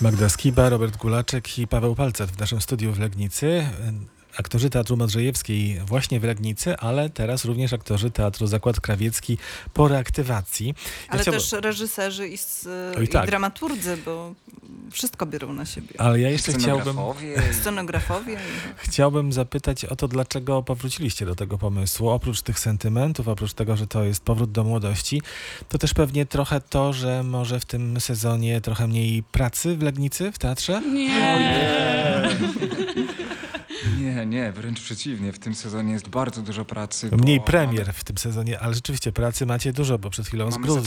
Magda Skiba, Robert Gulaczek i Paweł Palcat w naszym studiu w Legnicy. Aktorzy Teatru Modrzejewskiej właśnie w Legnicy, ale teraz również aktorzy Teatru Zakład Krawiecki po reaktywacji. Ja Ale chciałbym- też reżyserzy i, Oj, i tak. dramaturdzy, bo wszystko biorą na siebie. Ale ja jeszcze chciałbym, Scenografowie. Scenografowie. chciałbym zapytać o to, dlaczego powróciliście do tego pomysłu. Oprócz tych sentymentów, oprócz tego, że to jest powrót do młodości, to też pewnie trochę to, że może w tym sezonie trochę mniej pracy w Legnicy, w teatrze? Nie, nie, wręcz przeciwnie. W tym sezonie jest bardzo dużo pracy. Mniej bo premier w tym sezonie, ale rzeczywiście pracy macie dużo, bo przed chwilą z mamy Gruzji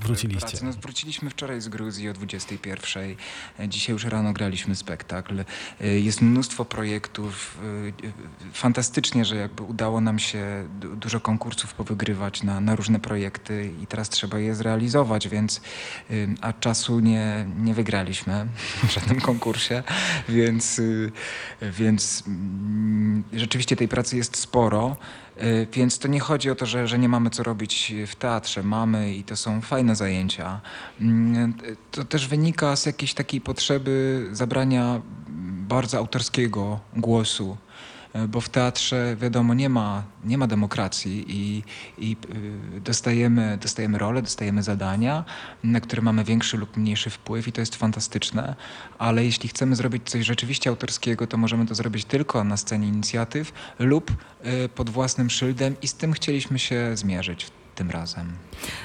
wróciliście. Pracy. No, wróciliśmy wczoraj z Gruzji o 21. E, Dzisiaj już rano graliśmy spektakl. Jest mnóstwo projektów. Fantastycznie, że jakby udało nam się du- dużo konkursów powygrywać na, na różne projekty i teraz trzeba je zrealizować, więc a czasu nie, nie wygraliśmy w żadnym konkursie, więc, y, więc mm, rzeczywiście tej pracy jest sporo. Y, Więc to nie chodzi o to, że, że nie mamy co robić w teatrze. Mamy i to są fajne zajęcia. Mm, To też wynika z jakiejś takiej potrzeby zabrania bardzo autorskiego głosu. Y, Bo w teatrze, wiadomo, nie ma, nie ma demokracji i, i y, dostajemy, dostajemy role, dostajemy zadania, na które mamy większy lub mniejszy wpływ i to jest fantastyczne. Ale jeśli chcemy zrobić coś rzeczywiście autorskiego, to możemy to zrobić tylko na scenie inicjatyw lub y, pod własnym szyldem i z tym chcieliśmy się zmierzyć tym razem.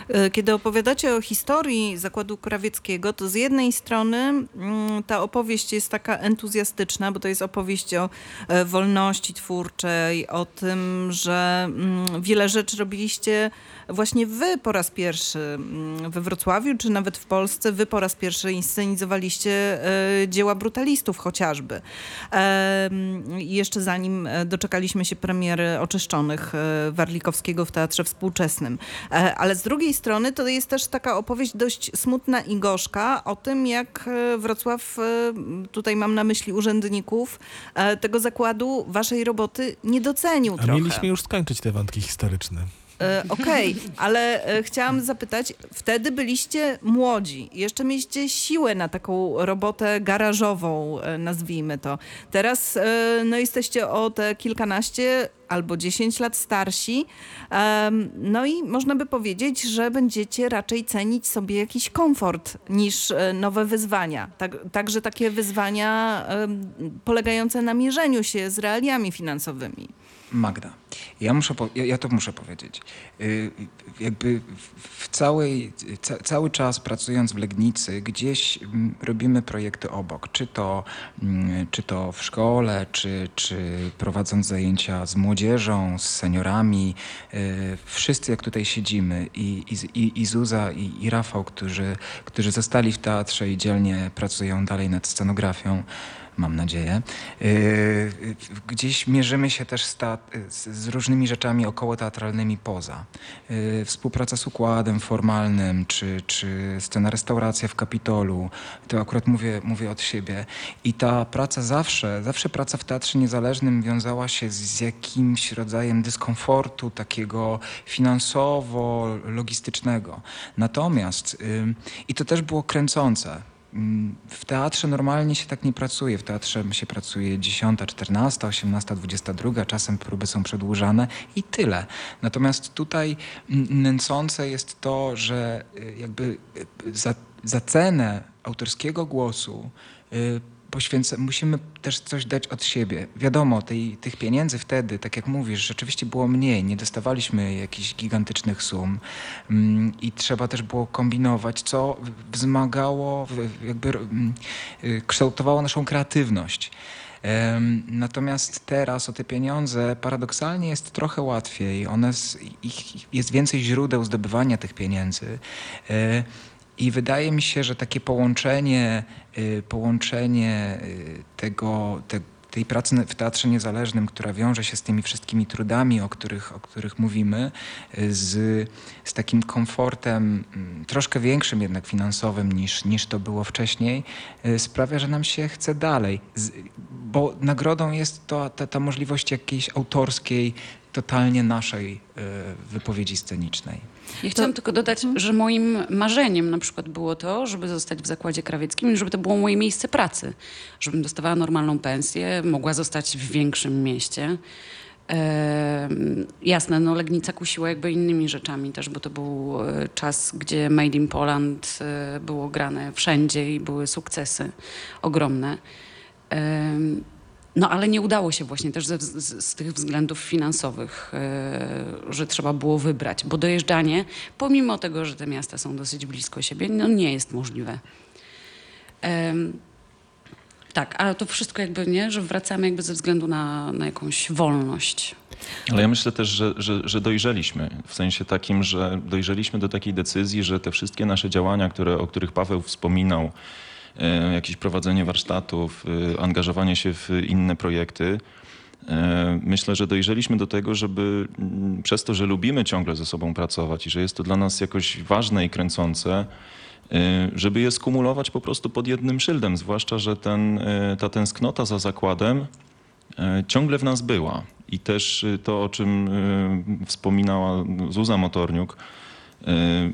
E, Kiedy opowiadacie o historii Zakładu Krawieckiego, to z jednej strony mm, ta opowieść jest taka entuzjastyczna, bo to jest opowieść o e, wolności twórczej, o tym, że mm, wiele rzeczy robiliście właśnie wy po raz pierwszy mm, we Wrocławiu, czy nawet w Polsce, wy po raz pierwszy inscenizowaliście e, dzieła brutalistów chociażby. Jeszcze zanim e, doczekaliśmy się premiery Oczyszczonych e, Warlikowskiego w Teatrze Współczesnym. Ale z drugiej strony to jest też taka opowieść dość smutna i gorzka o tym, jak Wrocław, tutaj mam na myśli urzędników, tego zakładu waszej roboty nie docenił A trochę. mieliśmy już skończyć te wątki historyczne. E, Okej, ale e, chciałam zapytać, wtedy byliście młodzi, jeszcze mieliście siłę na taką robotę garażową, e, nazwijmy to. Teraz e, no, jesteście o te kilkanaście albo 10 lat starsi. No i można by powiedzieć, że będziecie raczej cenić sobie jakiś komfort niż nowe wyzwania. Tak, także takie wyzwania polegające na mierzeniu się z realiami finansowymi. Magda, ja, muszę ja, ja to muszę powiedzieć. Y, jakby w- całej, ca, cały czas pracując w Legnicy, gdzieś mm, robimy projekty obok. Czy to, mm, czy to w szkole, czy, czy prowadząc zajęcia z młodzieżą, z seniorami. Y, Wszyscy jak tutaj siedzimy i, i, i, Zuza, i, i Rafał, którzy, którzy zostali w teatrze i dzielnie pracują dalej nad scenografią mam nadzieję. Yy, Gdzieś mierzymy się też z, ta, z, z różnymi rzeczami około teatralnymi poza. Yy, Współpraca z układem formalnym, czy, czy scena restauracja w Kapitolu. To akurat mówię, mówię od siebie. I ta praca zawsze, zawsze praca w teatrze niezależnym wiązała się z, jakimś rodzajem dyskomfortu takiego finansowo-logistycznego. Natomiast, yy, i to też było kręcące, W teatrze normalnie się tak nie pracuje. W teatrze się pracuje 10, 14, 18, 22, czasem próby są przedłużane i tyle. Natomiast tutaj mm, nęcące jest to, że y, jakby y, za, za cenę autorskiego głosu y, poświęca, musimy też coś dać od siebie. Wiadomo, tej, tych pieniędzy wtedy, tak jak mówisz, rzeczywiście było mniej. Nie dostawaliśmy jakichś gigantycznych sum mm, i trzeba też było kombinować, co wzmagało, jakby mm, y, kształtowało naszą kreatywność. Natomiast teraz o te pieniądze paradoksalnie jest trochę łatwiej. One s- ich, jest więcej źródeł zdobywania tych pieniędzy. I wydaje mi się, że takie połączenie, y, połączenie y, tego, te, tej pracy w teatrze niezależnym, która wiąże się z tymi wszystkimi trudami, o których, o których mówimy, y, z, z takim komfortem mm, troszkę większym jednak finansowym niż, niż to było wcześniej, sprawia, że nam się chce dalej. Z, bo nagrodą jest to, ta, ta możliwość jakiejś autorskiej totalnie naszej e, wypowiedzi scenicznej. Ja chciałam tylko dodać, że moim marzeniem na przykład było to, żeby zostać w zakładzie krawieckim i żeby to było moje miejsce pracy. Żebym dostawała normalną pensję, mogła zostać w większym mieście. Jasne, no Legnica kusiła jakby innymi rzeczami też, bo to był e, czas, gdzie Made in Poland e, było grane wszędzie i były sukcesy ogromne. No ale nie udało się właśnie też ze, z, z tych względów finansowych, e, że trzeba było wybrać, bo dojeżdżanie, pomimo tego, że te miasta są dosyć blisko siebie, no nie jest możliwe. Em, tak, ale to wszystko jakby nie, że wracamy jakby ze względu na, na jakąś wolność. Ale ja myślę też, że, że, że dojrzeliśmy. W sensie takim, że dojrzeliśmy do takiej decyzji, że te wszystkie nasze działania, które, o których Paweł wspominał, jakieś prowadzenie warsztatów, e, angażowanie się w inne projekty, e, myślę, że dojrzeliśmy do tego, żeby mm, przez to, że lubimy ciągle ze sobą pracować i że jest to dla nas jakoś ważne i kręcące, e, żeby je skumulować po prostu pod jednym szyldem, zwłaszcza, że ten, e, ta tęsknota za zakładem e, ciągle w nas była. I też e, to, o czym e, wspominała Zuza Motorniuk, e,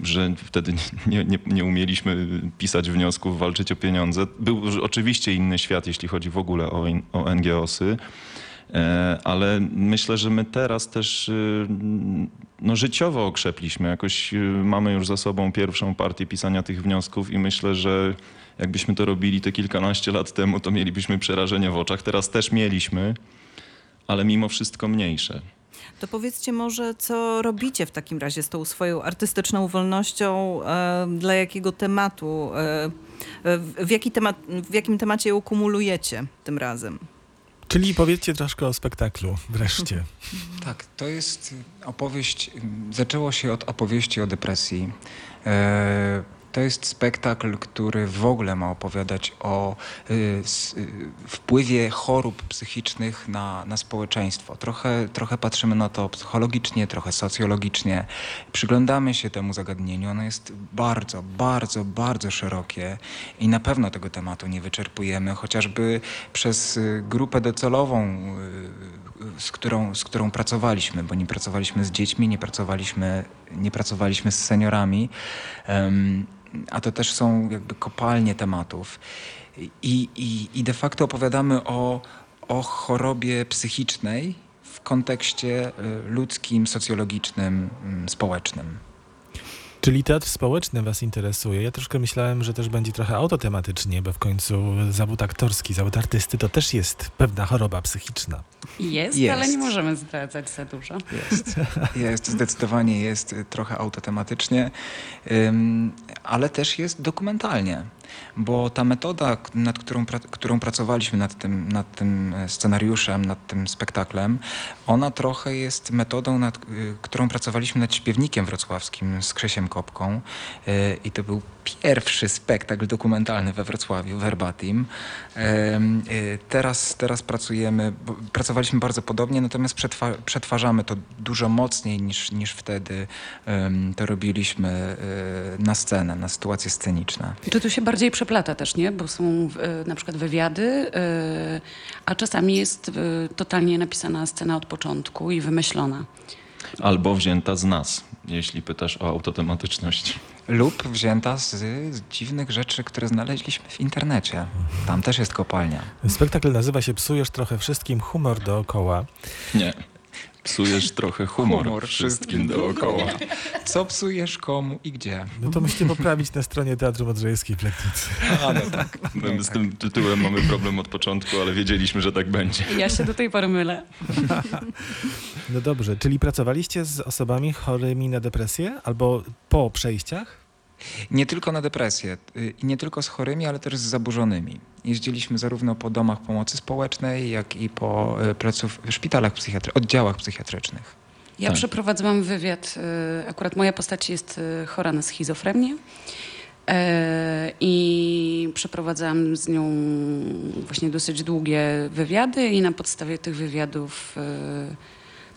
że wtedy nie, nie, nie umieliśmy pisać wniosków, walczyć o pieniądze. Był oczywiście inny świat, jeśli chodzi w ogóle o, o NGOsy, e, ale myślę, że my teraz też e, no, życiowo okrzepliśmy. Jakoś mamy już za sobą pierwszą partię pisania tych wniosków i myślę, że jakbyśmy to robili te kilkanaście lat temu, to mielibyśmy przerażenie w oczach. Teraz też mieliśmy, ale mimo wszystko mniejsze. To powiedzcie może, co robicie w takim razie z tą swoją artystyczną wolnością, e, dla jakiego tematu, e, w, jaki temat, w jakim temacie ją kumulujecie tym razem? Czyli powiedzcie troszkę o spektaklu wreszcie. Tak, to jest opowieść, zaczęło się od opowieści o depresji. E, To jest spektakl, który w ogóle ma opowiadać o y, s- y, wpływie chorób psychicznych na, na społeczeństwo. Trochę, trochę patrzymy na to psychologicznie, trochę socjologicznie. Przyglądamy się temu zagadnieniu. Ono jest bardzo, bardzo, bardzo szerokie i na pewno tego tematu nie wyczerpujemy, chociażby przez y, grupę docelową, y, z którą, z którą pracowaliśmy, bo nie pracowaliśmy z dziećmi, nie pracowaliśmy, nie pracowaliśmy z seniorami, a to też są jakby kopalnie tematów. I, i, i de facto opowiadamy o, o chorobie psychicznej w kontekście y, ludzkim, socjologicznym, mm, społecznym. Czyli teatr społeczny was interesuje. Ja troszkę myślałem, że też będzie trochę autotematycznie, bo w końcu zawód aktorski, zawód artysty to też jest pewna choroba psychiczna. Jest, Jest. ale nie możemy zdradzać za dużo. Jest, jest zdecydowanie jest trochę autotematycznie, ale też jest dokumentalnie, bo ta metoda, nad którą, którą pracowaliśmy nad tym, nad tym e, scenariuszem, nad tym spektaklem, ona trochę jest metodą, nad y, którą pracowaliśmy nad śpiewnikiem wrocławskim z Krzesiem Kopką y, i to był pierwszy spektakl dokumentalny we Wrocławiu, Verbatim. Y, Teraz, teraz pracujemy, bo pracowaliśmy bardzo podobnie, natomiast przetwa przetwarzamy to dużo mocniej niż, niż wtedy to robiliśmy y, na scenę, na sytuacje sceniczne. To tu się bardziej przeplata też, nie? Bo są e, na przykład wywiady, a czasami jest totalnie napisana scena od początku i wymyślona. Albo wzięta z nas, jeśli pytasz o autotematyczność. Lub wzięta z, z dziwnych rzeczy, które znaleźliśmy w internecie. Tam też jest kopalnia. Spektakl nazywa się Psujesz trochę wszystkim humor dookoła. Nie. Psujesz trochę humor, wszystkim dookoła. Co psujesz komu i gdzie? No to musicie poprawić na stronie Teatru Modrzejewskiej w Legnicy. A, no tak. My z tym tytułem mamy problem od początku, ale wiedzieliśmy, że tak będzie. Ja się do tej pory mylę. No dobrze, czyli pracowaliście z osobami chorymi na depresję albo po przejściach? Nie tylko na depresję y, i nie tylko z chorymi, ale też z zaburzonymi. Jeździliśmy zarówno po domach pomocy społecznej, jak i po y, pleców, szpitalach psychiatrycznych, oddziałach psychiatrycznych. Ja Tak. przeprowadzałam wywiad. e, Akurat moja postać jest chora na schizofrenię. e, I przeprowadzałam z nią właśnie dosyć długie wywiady, i na podstawie tych wywiadów,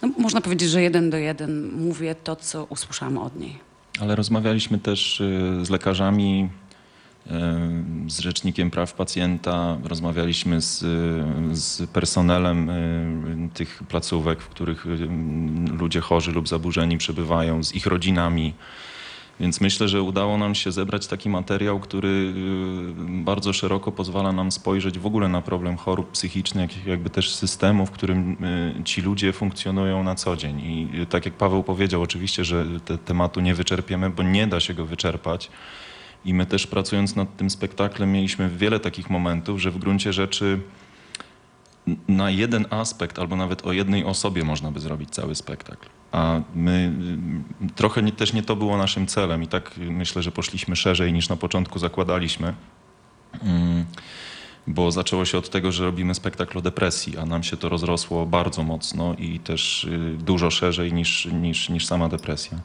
no, można powiedzieć, że jeden do jeden mówię to, co usłyszałam od niej. Ale rozmawialiśmy też y, z lekarzami z rzecznikiem praw pacjenta, rozmawialiśmy z, z personelem tych placówek, w których ludzie chorzy lub zaburzeni przebywają, z ich rodzinami. Więc myślę, że udało nam się zebrać taki materiał, który y, bardzo szeroko pozwala nam spojrzeć w ogóle na problem chorób psychicznych, jak- jakby też systemu, w którym y, ci ludzie funkcjonują na co dzień. I y, tak jak Paweł powiedział, oczywiście, że te tematu nie wyczerpiemy, bo nie da się go wyczerpać. I my też pracując nad tym spektaklem mieliśmy wiele takich momentów, że w gruncie rzeczy na jeden aspekt albo nawet o jednej osobie można by zrobić cały spektakl. A my trochę nie, też nie to było naszym celem i tak myślę, że poszliśmy szerzej niż na początku zakładaliśmy. Mm, Bo zaczęło się od tego, że robimy spektakl o depresji, a nam się to rozrosło bardzo mocno i też y, dużo szerzej niż, niż, niż sama depresja.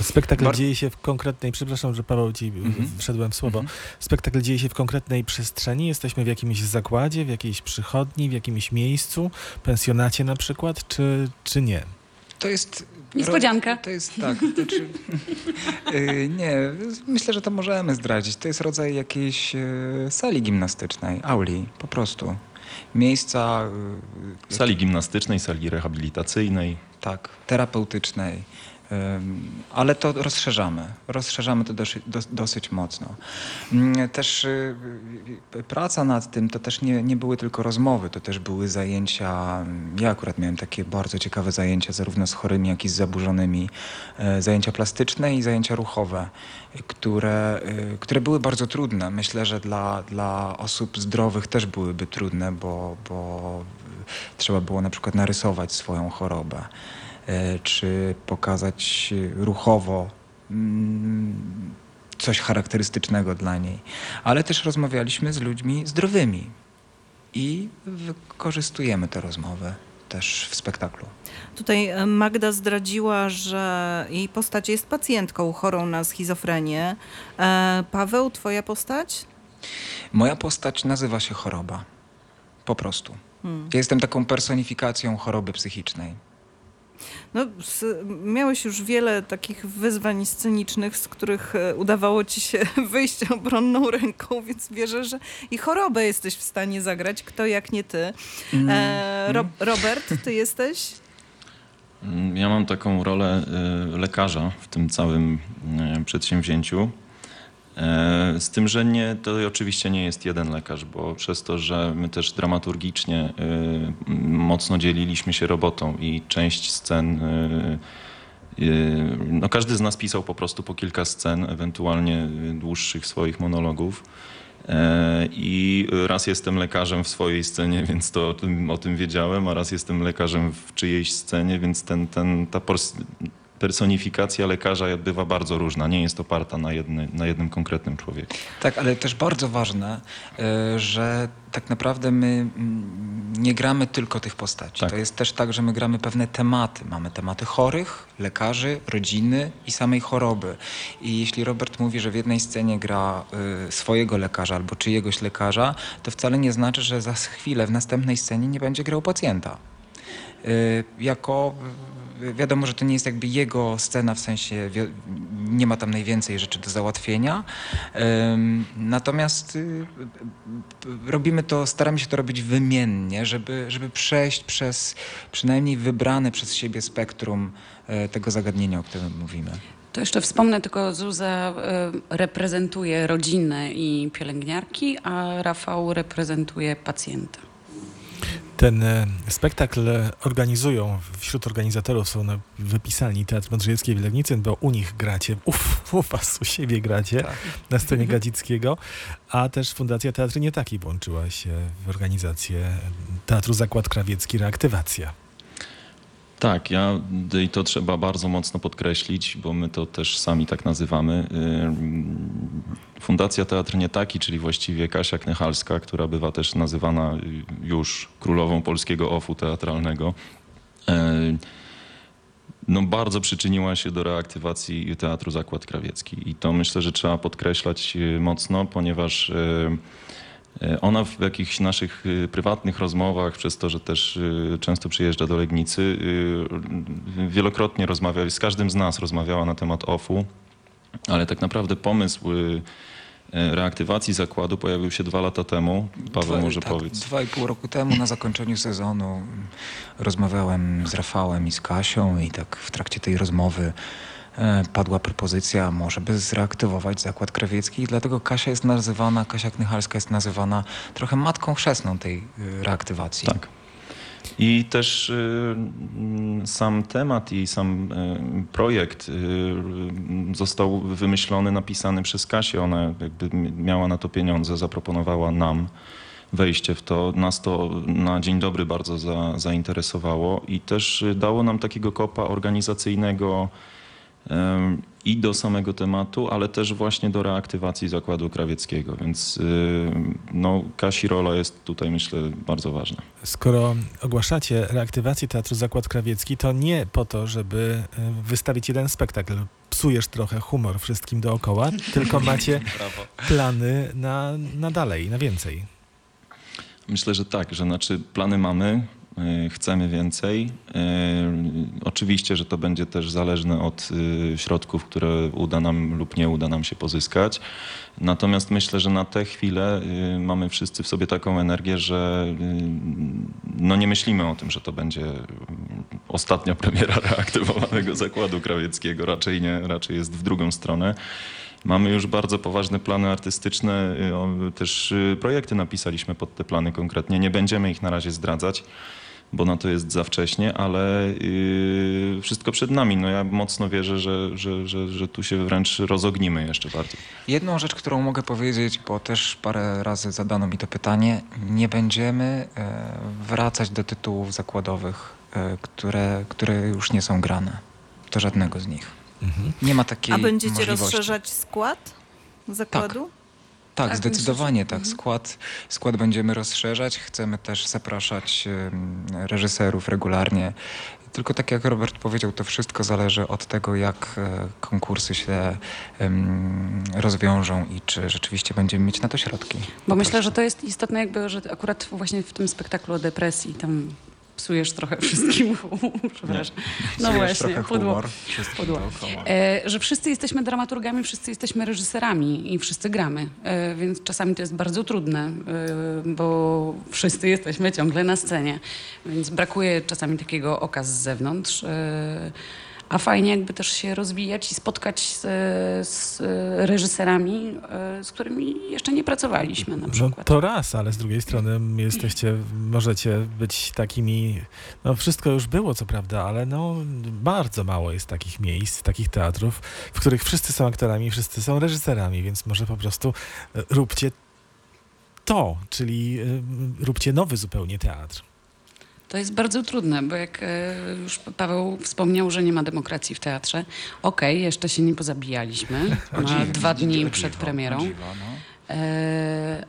Spektakl Bar- dzieje się w konkretnej, przepraszam, że Paweł ci Mhm. wszedłem w słowo. Mhm. Spektakl dzieje się w konkretnej przestrzeni. Jesteśmy w jakimś zakładzie, w jakiejś przychodni, w jakimś miejscu, pensjonacie na przykład, czy, czy nie? To jest. Niespodzianka. To jest tak. To znaczy, yy, nie, myślę, że to możemy zdradzić. To jest rodzaj jakiejś yy, sali gimnastycznej, auli, po prostu. Miejsca. yy, Sali gimnastycznej, sali rehabilitacyjnej. tak, terapeutycznej. Ale to rozszerzamy. Rozszerzamy to dosyć, dos- dosyć mocno. Mm, Też y, y, praca nad tym to też nie, nie były tylko rozmowy, to też były zajęcia. Ja akurat miałem takie bardzo ciekawe zajęcia, zarówno z chorymi, jak i z zaburzonymi. e, Zajęcia plastyczne i zajęcia ruchowe, y, które, y, które były bardzo trudne. Myślę, że dla, dla osób zdrowych też byłyby trudne, bo, bo y, trzeba było na przykład narysować swoją chorobę czy pokazać e, ruchowo mm, coś charakterystycznego dla niej. Ale też rozmawialiśmy z ludźmi zdrowymi i wykorzystujemy te rozmowy też w spektaklu. Tutaj e, Magda zdradziła, że jej postać jest pacjentką chorą na schizofrenię. E, Paweł, twoja postać? Moja postać nazywa się choroba. Po prostu. Hmm. Ja jestem taką personifikacją choroby psychicznej. No, s- miałeś już wiele takich wyzwań scenicznych, z których e, udawało ci się wyjść obronną ręką, więc wierzę, że i chorobę jesteś w stanie zagrać, kto jak nie ty. E, Ro- Robert, ty jesteś? Mm, Ja mam taką rolę y, lekarza w tym całym y, przedsięwzięciu. E, Z tym, że nie, to oczywiście nie jest jeden lekarz, bo przez to, że my też dramaturgicznie m, mocno dzieliliśmy się robotą i część scen, y, no każdy z nas pisał po prostu po kilka scen, ewentualnie dłuższych swoich monologów. E, I raz jestem lekarzem w swojej scenie, więc to o tym, o tym wiedziałem, a raz jestem lekarzem w czyjejś scenie, więc ten, ten, ta personifikacja lekarza bywa bardzo różna. Nie jest oparta na, jedny, na jednym konkretnym człowieku. Tak, ale też bardzo ważne, y, że tak naprawdę my mm, nie gramy tylko tych postaci. Tak. To jest też tak, że my gramy pewne tematy. Mamy tematy chorych, lekarzy, rodziny i samej choroby. I jeśli Robert mówi, że w jednej scenie gra y, swojego lekarza albo czyjegoś lekarza, to wcale nie znaczy, że za chwilę w następnej scenie nie będzie grał pacjenta. Y, jako y, wiadomo, że to nie jest jakby jego scena, w sensie nie ma tam najwięcej rzeczy do załatwienia. Natomiast y, robimy to, staramy się to robić wymiennie, żeby, żeby przejść przez przynajmniej wybrane przez siebie spektrum tego zagadnienia, o którym mówimy. To jeszcze wspomnę tylko, Zuza reprezentuje rodzinę i pielęgniarki, a Rafał reprezentuje pacjenta. Ten e, spektakl organizują, wśród organizatorów są wypisani Teatr Modrzejewskiej w Legnicy, bo u nich gracie, u, u was, u siebie gracie na scenie Gadzickiego, a też Fundacja Teatry Nie Taki włączyła się w organizację Teatru Zakład Krawiecki Reaktywacja. Tak, ja i to trzeba bardzo mocno podkreślić, bo my to też sami tak nazywamy. Ym, Fundacja Teatr Nie Taki, czyli właściwie Kasia Knechalska, która bywa też nazywana już królową polskiego ofu teatralnego. y, No, bardzo przyczyniła się do reaktywacji Teatru Zakład Krawiecki i to myślę, że trzeba podkreślać y, mocno, ponieważ Ona w jakichś naszych y, prywatnych rozmowach, przez to, że też y, często przyjeżdża do Legnicy, y, wielokrotnie rozmawia, z każdym z nas rozmawiała na temat OFU, ale tak naprawdę pomysł e, reaktywacji zakładu pojawił się dwa lata temu. Paweł Dwa- może tak, powiedz. Dwa i pół roku temu na zakończeniu sezonu rozmawiałem z Rafałem i z Kasią i tak w trakcie tej rozmowy e, padła propozycja, może by zreaktywować Zakład Krawiecki i dlatego Kasia jest nazywana, Kasia Knychalska jest nazywana trochę matką chrzestną tej y, reaktywacji. Tak. I też y, mm, sam temat i sam projekt został wymyślony, napisany przez Kasię. Ona jakby miała na to pieniądze, zaproponowała nam wejście w to. Nas to na dzień dobry bardzo za, zainteresowało i też dało nam takiego kopa organizacyjnego i do samego tematu, ale też właśnie do reaktywacji Zakładu Krawieckiego. Więc y, no, Kasi rola jest tutaj myślę bardzo ważna. Skoro ogłaszacie reaktywację Teatru Zakład Krawiecki, to nie po to, żeby y, wystawić jeden spektakl. Psujesz trochę humor wszystkim dookoła, tylko macie plany na, na dalej, na więcej. Myślę, że tak, że znaczy plany mamy, y, chcemy więcej. Oczywiście, że to będzie też zależne od y, środków, które uda nam lub nie uda nam się pozyskać. Natomiast myślę, że na tę chwilę y, mamy wszyscy w sobie taką energię, że y, no nie myślimy o tym, że to będzie y, ostatnia premiera reaktywowanego zakładu krawieckiego. Raczej nie, raczej jest w drugą stronę. Mamy już bardzo poważne plany artystyczne, też projekty napisaliśmy pod te plany konkretnie. Nie będziemy ich na razie zdradzać, bo na to jest za wcześnie, ale y, wszystko przed nami. No ja mocno wierzę, że, że, że, że tu się wręcz rozognimy jeszcze bardziej. Jedną rzecz, którą mogę powiedzieć, bo też parę razy zadano mi to pytanie, nie będziemy e, wracać do tytułów zakładowych, e, które, które już nie są grane. Do żadnego z nich. Mhm. Nie ma takiej A będziecie możliwości. rozszerzać skład zakładu? Tak, Tak, zdecydowanie myślę, że- tak. Skład, skład będziemy rozszerzać. Chcemy też zapraszać reżyserów regularnie. Tylko tak jak Robert powiedział, to wszystko zależy od tego, jak e, konkursy się rozwiążą i czy rzeczywiście będziemy mieć na to środki. Bo myślę, że to jest istotne jakby, że akurat właśnie w tym spektaklu o depresji tam psujesz trochę wszystkim przepraszam. No właśnie, trochę pudło. humor Pudło. E, że wszyscy jesteśmy dramaturgami, wszyscy jesteśmy reżyserami i wszyscy gramy, e, więc czasami to jest bardzo trudne, e, bo wszyscy jesteśmy ciągle na scenie, więc brakuje czasami takiego oka z zewnątrz. E, a fajnie jakby też się rozwijać i spotkać z, z reżyserami, e, z którymi jeszcze nie pracowaliśmy na No przykład. to raz, ale z drugiej strony jesteście, możecie być takimi, no wszystko już było co prawda, ale no bardzo mało jest takich miejsc, takich teatrów, w których wszyscy są aktorami, wszyscy są reżyserami, więc może po prostu e, róbcie to, czyli e, róbcie nowy zupełnie teatr. To jest bardzo trudne, bo jak e, już Paweł wspomniał, że nie ma demokracji w teatrze, okej, jeszcze się nie pozabijaliśmy na dziwo, dwa dni dziwo, przed premierą. dziwo, no. E,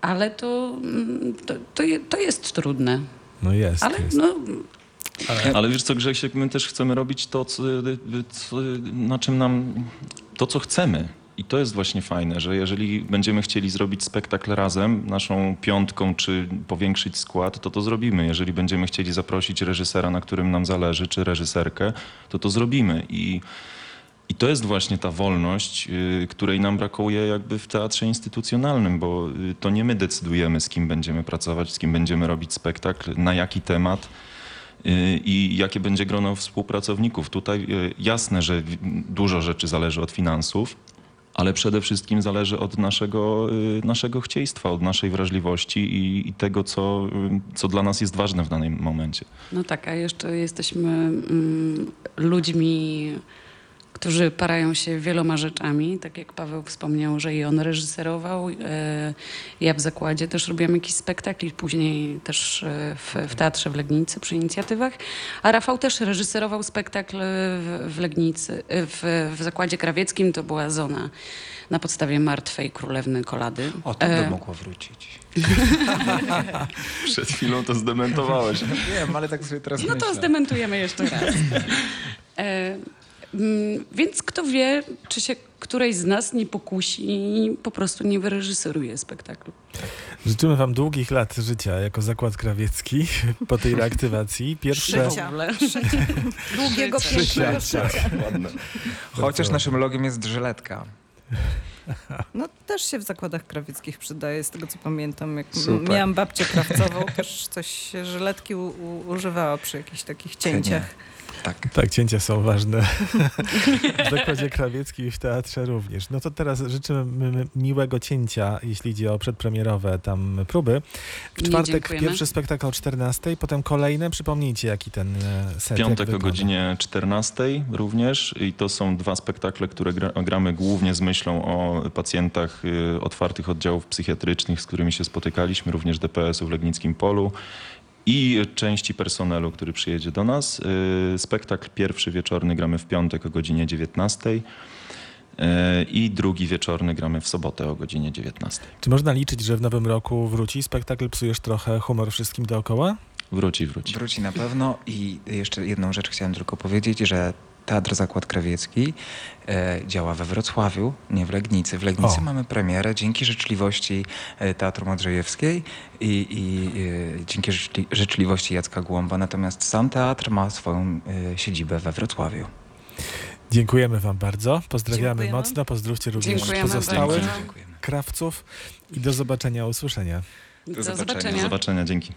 ale to, mm, to, to, to jest trudne. No jest, Ale jest. no, Ale wiesz co, Grzesiek, my też chcemy robić to, co, co, na czym nam, to co chcemy. I to jest właśnie fajne, że jeżeli będziemy chcieli zrobić spektakl razem, naszą piątką, czy powiększyć skład, to to zrobimy. Jeżeli będziemy chcieli zaprosić reżysera, na którym nam zależy, czy reżyserkę, to to zrobimy. I, i to jest właśnie ta wolność, y, której nam brakuje jakby w teatrze instytucjonalnym, bo y, to nie my decydujemy, z kim będziemy pracować, z kim będziemy robić spektakl, na jaki temat y, i jakie będzie grono współpracowników. Tutaj jasne, że dużo rzeczy zależy od finansów, ale przede wszystkim zależy od naszego, y, naszego chcieństwa, od naszej wrażliwości i, i tego, co, y, co dla nas jest ważne w danym momencie. no tak, a jeszcze jesteśmy mm, ludźmi, którzy parają się wieloma rzeczami. Tak jak Paweł wspomniał, że i on reżyserował. E, ja w zakładzie też robiłam jakiś spektakl i później też e, w, w Teatrze w Legnicy przy inicjatywach. A Rafał też reżyserował spektakl w, w Legnicy, e, w, w Zakładzie Krawieckim. To była zona na podstawie Martwej Królewny Kolady. O, to E, by mogło wrócić. Przed chwilą to zdementowałeś. Wiem, ale tak sobie teraz No to zdementujemy jeszcze raz. E, więc kto wie, czy się której z nas nie pokusi i po prostu nie wyreżyseruje spektaklu. Życzymy wam długich lat życia jako Zakład Krawiecki po tej reaktywacji. Pierwsze... Życia. Długiego, pięknego życia. Chociaż naszym logiem jest żyletka. No też się w zakładach krawieckich przydaje, z tego co pamiętam. Jak Super. miałam babcię krawcową, też coś się żyletki używała przy jakichś takich cięciach. Tak. Tak, cięcia są ważne. w zakładzie krawieckim i w teatrze również. No to teraz życzymy miłego cięcia, jeśli idzie o przedpremierowe tam próby. W czwartek pierwszy spektakl o 14, potem kolejne. Przypomnijcie, jaki ten e, set. jak Piątek o godzinie 14 również i to są dwa spektakle, które gra, gramy głównie z myślą o pacjentach y, otwartych oddziałów psychiatrycznych, z którymi się spotykaliśmy, również DPS-u w Legnickim Polu i części personelu, który przyjedzie do nas. Y, Spektakl pierwszy wieczorny gramy w piątek o godzinie 19 y, i drugi wieczorny gramy w sobotę o godzinie 19. Czy można liczyć, że w nowym roku wróci spektakl Psujesz trochę humor wszystkim dookoła? Wróci, wróci. Wróci na pewno i jeszcze jedną rzecz chciałem tylko powiedzieć, że Teatr Zakład Krawiecki e, działa we Wrocławiu, nie w Legnicy. W Legnicy O. mamy premierę dzięki życzliwości e, Teatru Modrzejewskiej i, i e, dzięki życzli, życzliwości Jacka Głąba. Natomiast sam teatr ma swoją e, siedzibę we Wrocławiu. Dziękujemy Wam bardzo. Pozdrawiamy Dziękujemy. mocno. Pozdrówcie również Dziękujemy pozostałych bardzo. Krawców i do zobaczenia, usłyszenia. Do zobaczenia. zobaczenia. Do zobaczenia, dzięki.